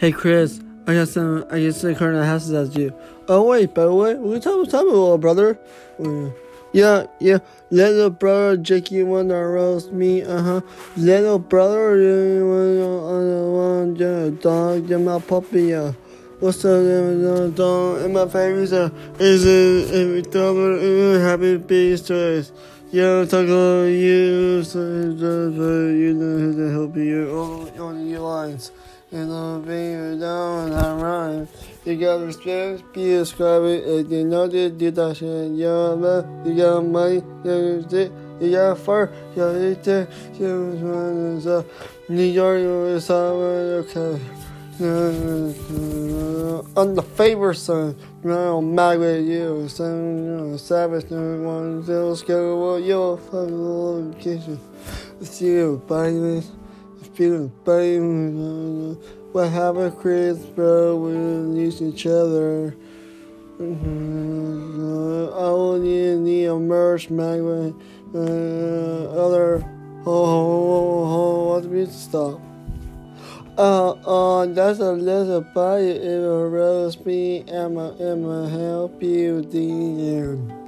Hey Chris, I got some. I got some current houses as you. Oh wait, by the way, we tell tell me, little brother. Uh, yeah, yeah, little brother, Jakey wanna roast me. Uh huh. Little brother, you wanna want a dog, and my puppy. Yeah. What's up, little dog? And my favorite uh, is uh, every dog uh, happy bees toys. Yeah, talk about you, so you know to help you on, on your lines. You know, being down and rhyme. You got respect, be a scribe, and you got love, you got money, you got stick, you got fur, you got it there, you got so New York, you got okay. On the favor son, no Margaret, you son, savage, no one, still scared of your fucking little kitchen. See you, buddy feeling pain. What happened, Chris, bro? We use each other. Uh, I only need a merch magnet. Uh, other. Oh, oh, oh, what me stop? Uh, uh, that's a little bite. It will roast me. I'ma, I'ma help you, end.